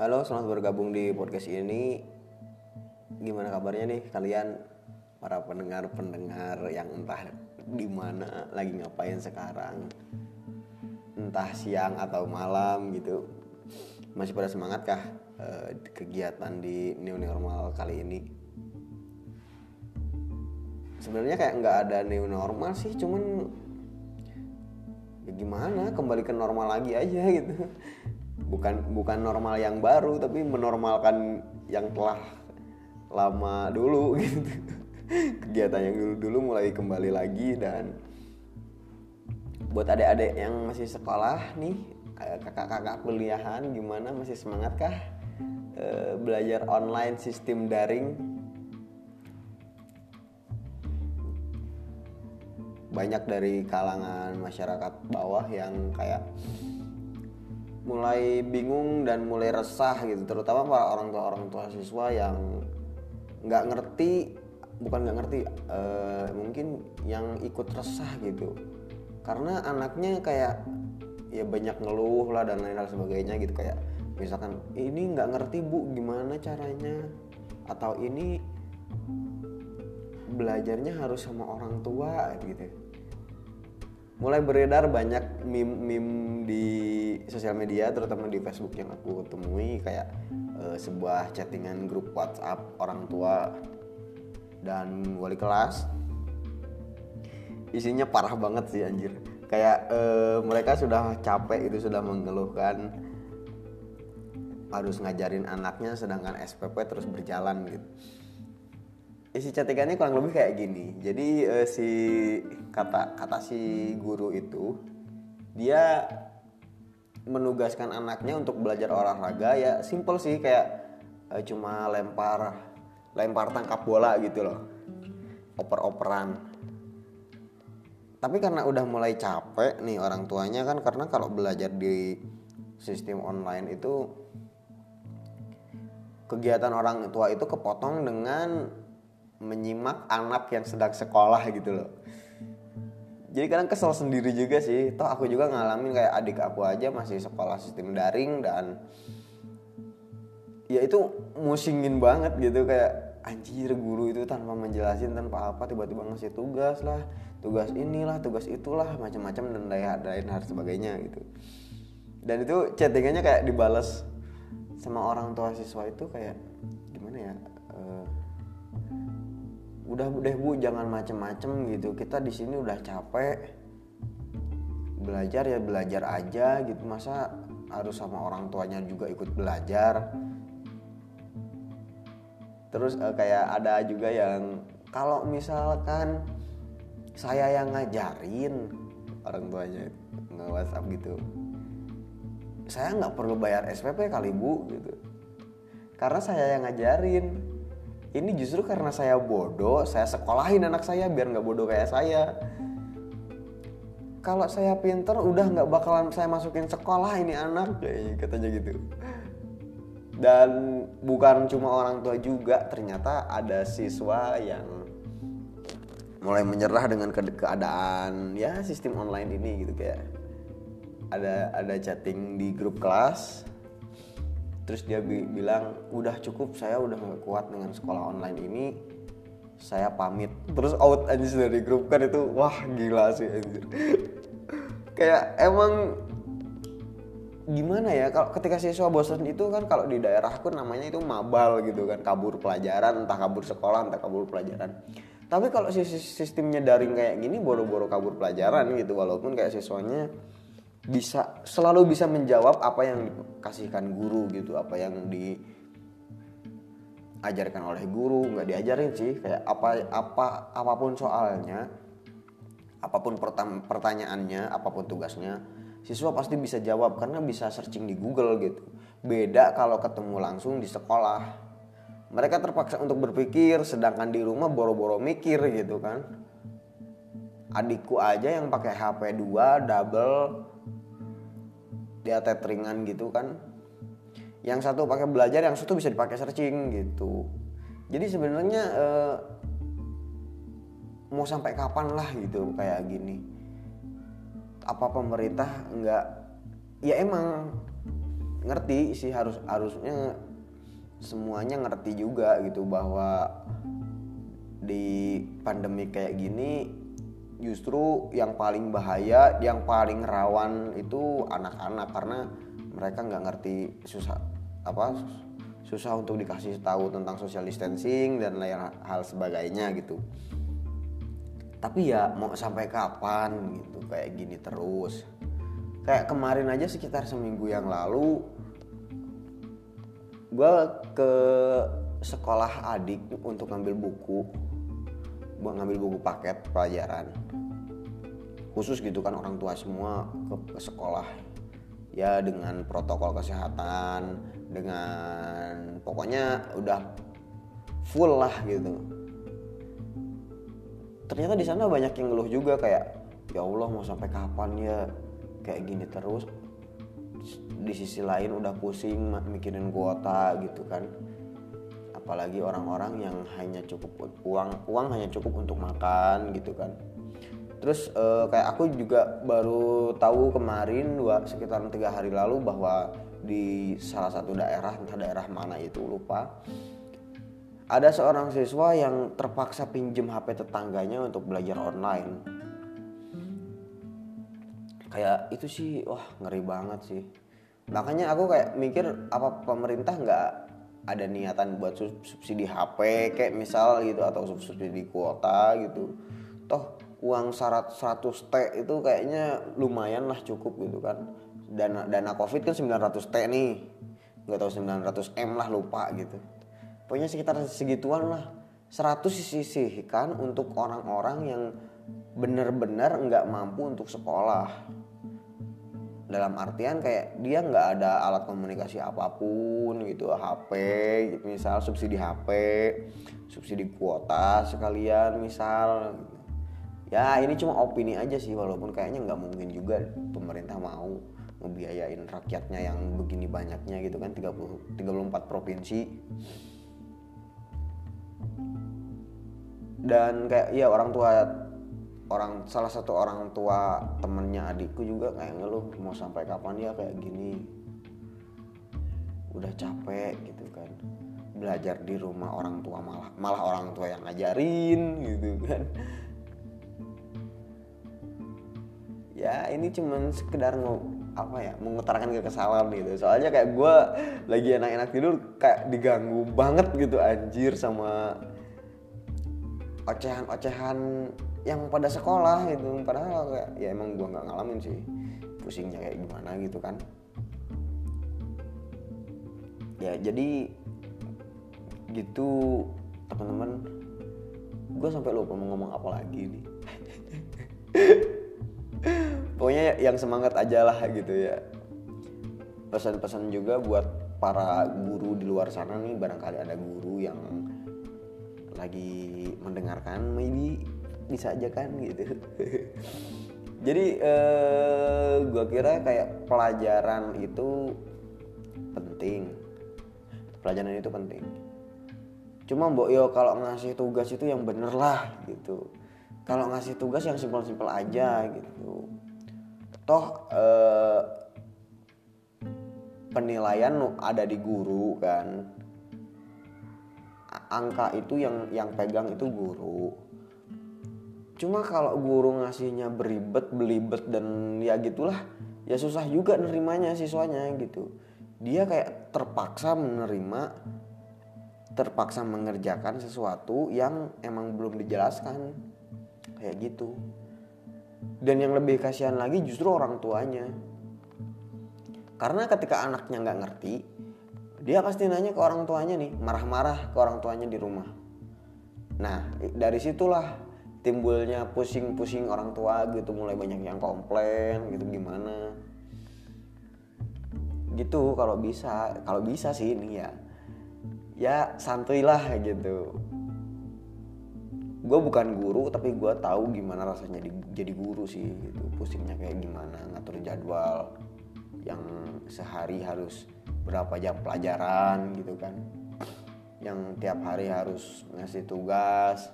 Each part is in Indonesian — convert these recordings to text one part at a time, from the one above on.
Halo, selamat bergabung di podcast ini. Gimana kabarnya nih kalian para pendengar-pendengar yang entah di mana lagi ngapain sekarang? Entah siang atau malam gitu. Masih pada semangat kah eh, kegiatan di new normal kali ini? Sebenarnya kayak nggak ada new normal sih, cuman ya gimana kembali ke normal lagi aja gitu bukan bukan normal yang baru tapi menormalkan yang telah lama dulu gitu. Kegiatan yang dulu dulu mulai kembali lagi dan buat adik-adik yang masih sekolah nih kakak-kakak kuliahan gimana? Masih semangat kah e, belajar online sistem daring? Banyak dari kalangan masyarakat bawah yang kayak mulai bingung dan mulai resah gitu terutama para orang tua orang tua siswa yang nggak ngerti bukan nggak ngerti uh, mungkin yang ikut resah gitu. Karena anaknya kayak ya banyak ngeluh lah dan lain lain sebagainya gitu kayak misalkan ini nggak ngerti bu gimana caranya? Atau ini belajarnya harus sama orang tua gitu mulai beredar banyak meme-meme di sosial media terutama di Facebook yang aku temui kayak uh, sebuah chattingan grup WhatsApp orang tua dan wali kelas. Isinya parah banget sih anjir. Kayak uh, mereka sudah capek itu sudah mengeluhkan harus ngajarin anaknya sedangkan SPP terus berjalan gitu isi chattingannya kurang lebih kayak gini. Jadi uh, si kata kata si guru itu dia menugaskan anaknya untuk belajar olahraga. Ya simple sih kayak uh, cuma lempar lempar tangkap bola gitu loh. Oper-operan. Tapi karena udah mulai capek nih orang tuanya kan karena kalau belajar di sistem online itu kegiatan orang tua itu kepotong dengan menyimak anak yang sedang sekolah gitu loh. Jadi kadang kesel sendiri juga sih. Toh aku juga ngalamin kayak adik aku aja masih sekolah sistem daring dan ya itu musingin banget gitu kayak anjir guru itu tanpa menjelasin tanpa apa tiba-tiba ngasih tugas lah tugas inilah tugas itulah macam-macam dan lain hal sebagainya gitu. Dan itu chattingannya kayak dibalas sama orang tua siswa itu kayak gimana ya uh, udah deh bu jangan macem-macem gitu. Kita di sini udah capek. Belajar ya belajar aja gitu. Masa harus sama orang tuanya juga ikut belajar? Terus uh, kayak ada juga yang kalau misalkan saya yang ngajarin orang tuanya nge WhatsApp gitu saya nggak perlu bayar SPP kali bu gitu. Karena saya yang ngajarin ini justru karena saya bodoh saya sekolahin anak saya biar nggak bodoh kayak saya. Kalau saya pinter udah nggak bakalan saya masukin sekolah ini anak kayak katanya gitu. Dan bukan cuma orang tua juga ternyata ada siswa yang mulai menyerah dengan ke keadaan ya sistem online ini gitu kayak ada ada chatting di grup kelas terus dia bi bilang udah cukup saya udah gak kuat dengan sekolah online ini. Saya pamit. Terus out aja dari grup kan itu wah gila sih anjir kayak emang gimana ya kalau ketika siswa bosan itu kan kalau di daerahku namanya itu mabal gitu kan kabur pelajaran entah kabur sekolah entah kabur pelajaran. Tapi kalau sistemnya daring kayak gini boro-boro kabur pelajaran gitu walaupun kayak siswanya bisa selalu bisa menjawab apa yang dikasihkan guru gitu apa yang diajarkan oleh guru nggak diajarin sih kayak apa apa apa pun soalnya apa pun pertanyaannya apa pun tugasnya siswa pasti bisa jawab karena bisa searching di Google gitu. Beda kalau ketemu langsung di sekolah. Mereka terpaksa untuk berpikir sedangkan di rumah boro-boro mikir gitu kan. Adikku aja yang pakai HP 2 double dia tetheringan gitu kan. Yang satu pakai belajar yang satu bisa dipakai searching gitu. Jadi sebenarnya eh, mau sampai kapan lah gitu kayak gini. Apa pemerintah nggak ya emang ngerti sih harus harusnya semuanya ngerti juga gitu bahwa di pandemi kayak gini justru yang paling bahaya yang paling rawan itu anak-anak. Karena mereka nggak ngerti susah apa susah untuk dikasih tahu tentang social distancing dan lain hal sebagainya gitu. Tapi ya mau sampai kapan gitu kayak gini terus. Kayak kemarin aja sekitar seminggu yang lalu gue ke sekolah adik untuk ngambil buku ngambil buku paket pelajaran. Khusus gitu kan orang tua semua ke, ke sekolah. Ya dengan protokol kesehatan dengan pokoknya udah full lah gitu. Ternyata di sana banyak yang ngeluh juga kayak ya Allah mau sampai kapan ya? Kayak gini terus. Di sisi lain udah pusing mikirin kuota gitu kan apalagi orang-orang yang hanya cukup uang uang hanya cukup untuk makan gitu kan. Terus uh, kayak aku juga baru tahu kemarin dua sekitar tiga hari lalu bahwa di salah satu daerah entah daerah mana itu lupa ada seorang siswa yang terpaksa pinjem HP tetangganya untuk belajar online. Kayak itu sih wah ngeri banget sih. Makanya aku kayak mikir apa pemerintah nggak ada niatan buat subsidi HP kayak misal gitu atau subsidi kuota gitu. Toh uang syarat 100 T itu kayaknya lumayan lah cukup gitu kan. Dana dana covid kan 900 T nih. Nggak tahu 900 M lah lupa gitu. Pokoknya sekitar segituan lah. 100 sisihkan untuk orang-orang yang bener-bener nggak mampu untuk sekolah dalam artian kayak dia nggak ada alat komunikasi apa pun gitu HP misal subsidi HP subsidi kuota sekalian misal. Ya ini cuma opini aja sih walaupun kayaknya nggak mungkin juga pemerintah mau membiayain rakyatnya yang begini banyaknya gitu kan 30 34 provinsi. Dan kayak ya orang tua orang salah satu orang tua temennya adikku juga kayak ngeluh mau sampai kapan ya kayak gini. Udah capek gitu kan. Belajar di rumah orang tua malah malah orang tua yang ngajarin gitu kan. Ya ini cuman sekedar mau apa ya mengutarakan kekesalan gitu. Soalnya kayak gue lagi enak-enak tidur kayak diganggu banget gitu anjir sama ocehan-ocehan yang pada sekolah gitu. Padahal kayak ya emang gue nggak ngalamin sih. Pusingnya kayak gimana gitu kan. Ya jadi gitu teman-teman. Gue sampai lupa mau ngomong apa lagi nih. Pokoknya yang semangat aja lah gitu ya. Pesan-pesan juga buat para guru di luar sana nih. Barangkali ada guru yang lagi mendengarkan maybe bisa aja kan gitu. Jadi eh, gue kira kayak pelajaran itu penting. Pelajaran itu penting. Cuma mbok yo kalau ngasih tugas itu yang bener lah gitu. Kalau ngasih tugas yang simpel-simpel aja gitu. Toh eh, penilaian ada di guru kan. Angka itu yang yang pegang itu guru cuma kalau guru ngasihnya beribet belibet dan ya gitulah ya susah juga nerimanya siswanya gitu. Dia kayak terpaksa menerima terpaksa mengerjakan sesuatu yang emang belum dijelaskan. Kayak gitu. Dan yang lebih kasihan lagi justru orang tuanya. Karena ketika anaknya nggak ngerti dia pasti nanya ke orang tuanya nih marah-marah ke orang tuanya di rumah. Nah dari situlah timbulnya pusing-pusing orang tua gitu mulai banyak yang komplain gitu gimana? Gitu kalau bisa kalau bisa sih ini ya. Ya santuy lah gitu. Gue bukan guru tapi gue tahu gimana rasanya di, jadi guru sih gitu. Pusingnya kayak gimana ngatur jadwal yang sehari harus berapa jam pelajaran gitu kan. Yang tiap hari harus ngasih tugas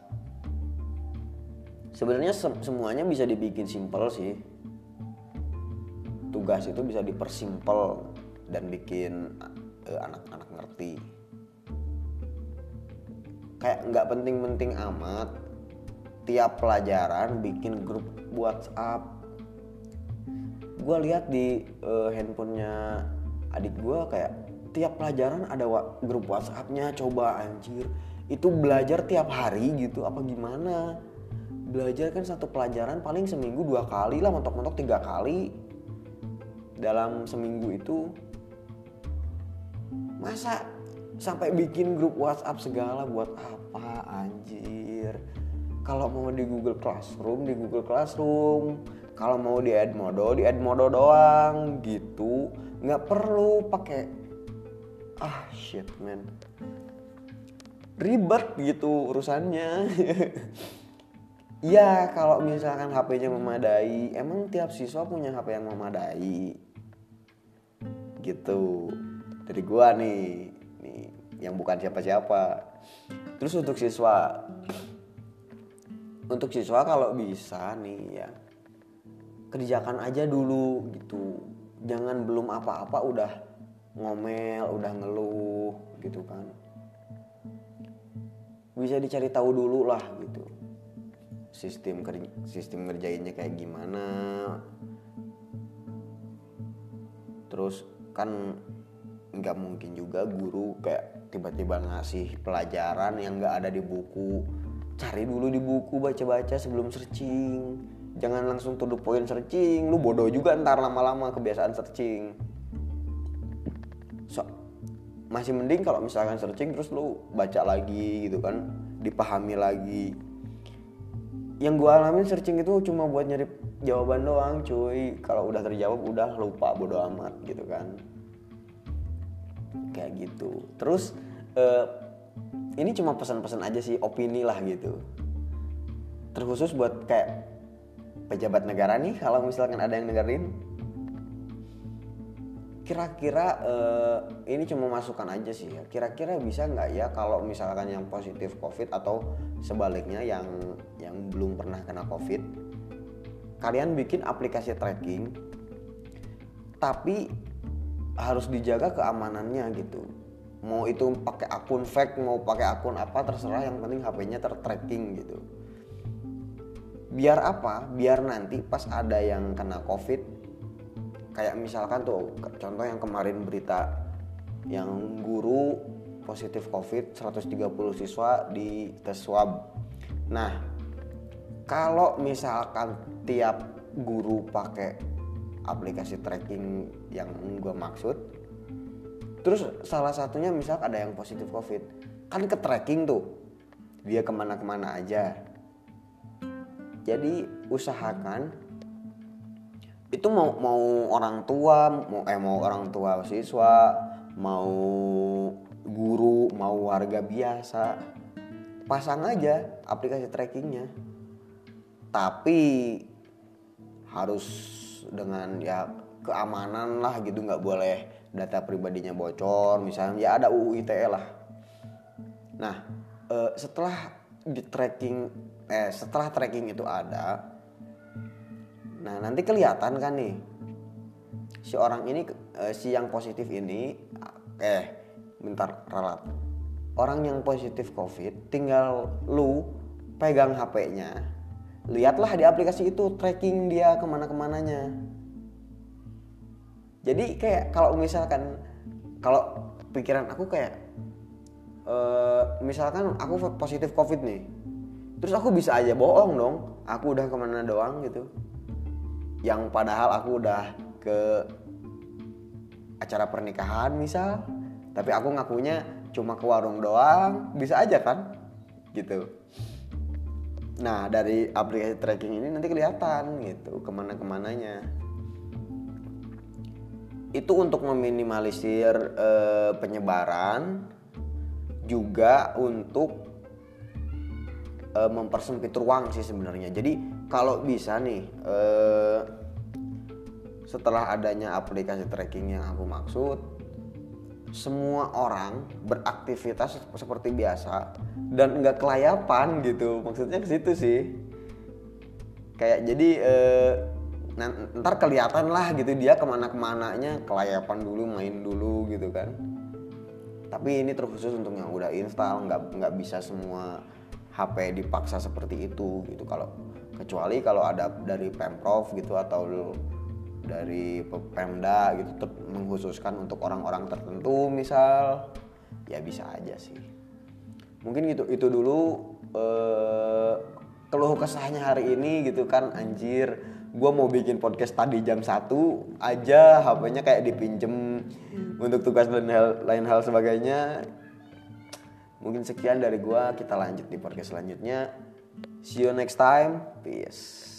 sebenarnya se semuanya bisa dibikin simpel sih. Tugas itu bisa dipersimpel dan bikin eh, anak-anak ngerti. Kayak nggak penting-penting amat tiap pelajaran bikin grup WhatsApp. Gue lihat di uh, handphonenya adik gue kayak tiap pelajaran ada wa grup WhatsAppnya coba anjir itu belajar tiap hari gitu apa gimana belajar kan satu pelajaran paling seminggu dua kali lah mentok-mentok tiga kali. Dalam seminggu itu masa sampai bikin grup WhatsApp segala buat apa anjir? Kalau mau di Google Classroom di Google Classroom. Kalau mau di Edmodo di Edmodo doang gitu. Nggak perlu pakai ah shit man. Ribet gitu urusannya ya kalau misalkan HP-nya memadai emang tiap siswa punya HP yang memadai? Gitu. Dari gua nih yang bukan siapa-siapa. Terus untuk siswa untuk siswa kalau bisa nih ya kerjakan aja dulu gitu. Jangan belum apa-apa udah ngomel udah ngeluh gitu kan. Bisa dicari tahu dulu lah sistem kerja, sistem ngerjainnya kayak gimana. Terus kan nggak mungkin juga guru kayak tiba-tiba ngasih pelajaran yang nggak ada di buku. Cari dulu di buku baca-baca sebelum searching. Jangan langsung to the point searching. Lu bodoh juga ntar lama-lama kebiasaan searching. So masih mending kalau misalkan searching terus lu baca lagi gitu kan dipahami lagi yang gua alamin searching itu cuma buat nyari jawaban doang cuy. Kalau udah terjawab udah lupa bodoh amat gitu kan. Kayak gitu. Terus uh, ini cuma pesan-pesan aja sih opini lah gitu. Terkhusus buat kayak pejabat negara nih kalau misalkan ada yang dengerin kira-kira uh, ini cuma masukan aja sih ya. Kira-kira bisa nggak ya kalau misalkan yang positif covid atau sebaliknya yang yang belum pernah kena covid kalian bikin aplikasi tracking tapi harus dijaga keamanannya gitu. Mau itu pakai akun fake mau pakai akun apa terserah. Yang penting HP-nya tertracking gitu. Biar apa? Biar nanti pas ada yang kena covid kayak misalkan tuh contoh yang kemarin berita yang guru positif covid 130 siswa di tes swab. Nah kalau misalkan tiap guru pakai aplikasi tracking yang gue maksud terus salah satunya misal ada yang positif covid kan ke tracking tuh dia ke mana-kemana aja. Jadi usahakan itu mau mau orang tua mau eh mau orang tua siswa mau guru mau warga biasa. Pasang aja aplikasi trackingnya. Tapi harus dengan ya keamanan lah gitu. Nggak boleh data pribadinya bocor. Misalnya ya ada UU ITE lah. Nah eh, setelah di tracking eh setelah tracking itu ada nah nanti kelihatan kan nih. Si orang ini eh, si yang positif ini eh bentar ralat. Orang yang positif covid tinggal lu pegang HP-nya lihatlah di aplikasi itu tracking dia ke mana-kemananya. Jadi kayak kalau misalkan kalau pikiran aku kayak uh, misalkan aku positif covid nih terus aku bisa aja bohong dong. Aku udah ke mana doang gitu yang padahal aku udah ke acara pernikahan misal tapi aku ngakunya cuma ke warung doang bisa aja kan gitu Nah dari aplikasi tracking ini nanti kelihatan gitu ke mana ke mananya. Itu untuk meminimalisir eh, penyebaran, juga untuk eh, mempersempit ruang sih sebenarnya. Jadi kalau bisa nih eh, setelah adanya aplikasi tracking yang aku maksud, semua orang beraktivitas seperti biasa dan nggak kelayapan gitu. Maksudnya ke situ sih. Kayak jadi eh, ntar kelihatan lah gitu dia ke mana ke mananya kelayapan dulu main dulu gitu kan. Tapi ini terkhusus untuk yang udah install nggak nggak bisa semua HP dipaksa seperti itu gitu. Kalau kecuali kalau ada dari pemprov gitu atau dari Pe- Pemda gitu ter- mengkhususkan untuk orang-orang tertentu misal ya bisa aja sih. Mungkin gitu itu dulu eh, keluh kesahnya hari ini gitu kan anjir gue mau bikin podcast tadi jam 1 aja HP-nya kayak dipinjem untuk tugas dan hal, lain hal sebagainya. Mungkin sekian dari gua kita lanjut di podcast selanjutnya see you next time. Peace